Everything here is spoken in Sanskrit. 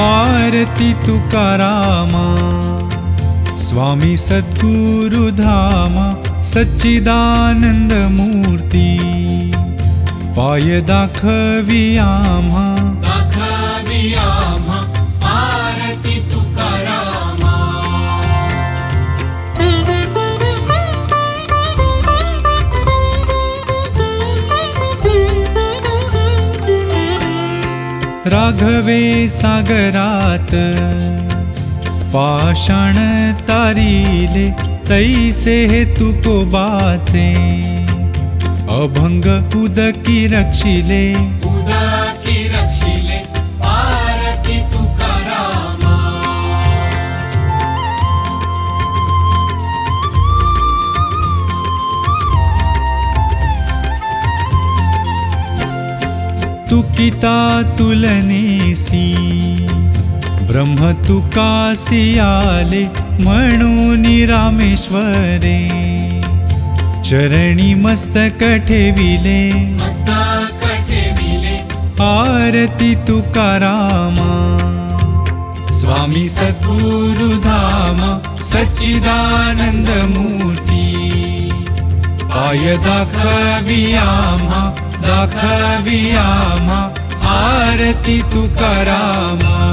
आरती तुकारामा स्वामी सद्गुरुधामा सच्चिदानंद मूर्ती पाय दाखवी आम्हा राघवे सागरात। पाषाण तारिले तैसे हे तुकोबाचे अभंग उदकी रक्षिले तुकिता तुलनेसी। ब्रह्म तुकासी आले म्हणून रामेश्वरे। चरणी मस्तक ठेविले मस्तक ठेविले आरती तुकारामा स्वामी सद्गुरुधामा सच्चिदानंद मूर्ती। पाय आरती तुकारामा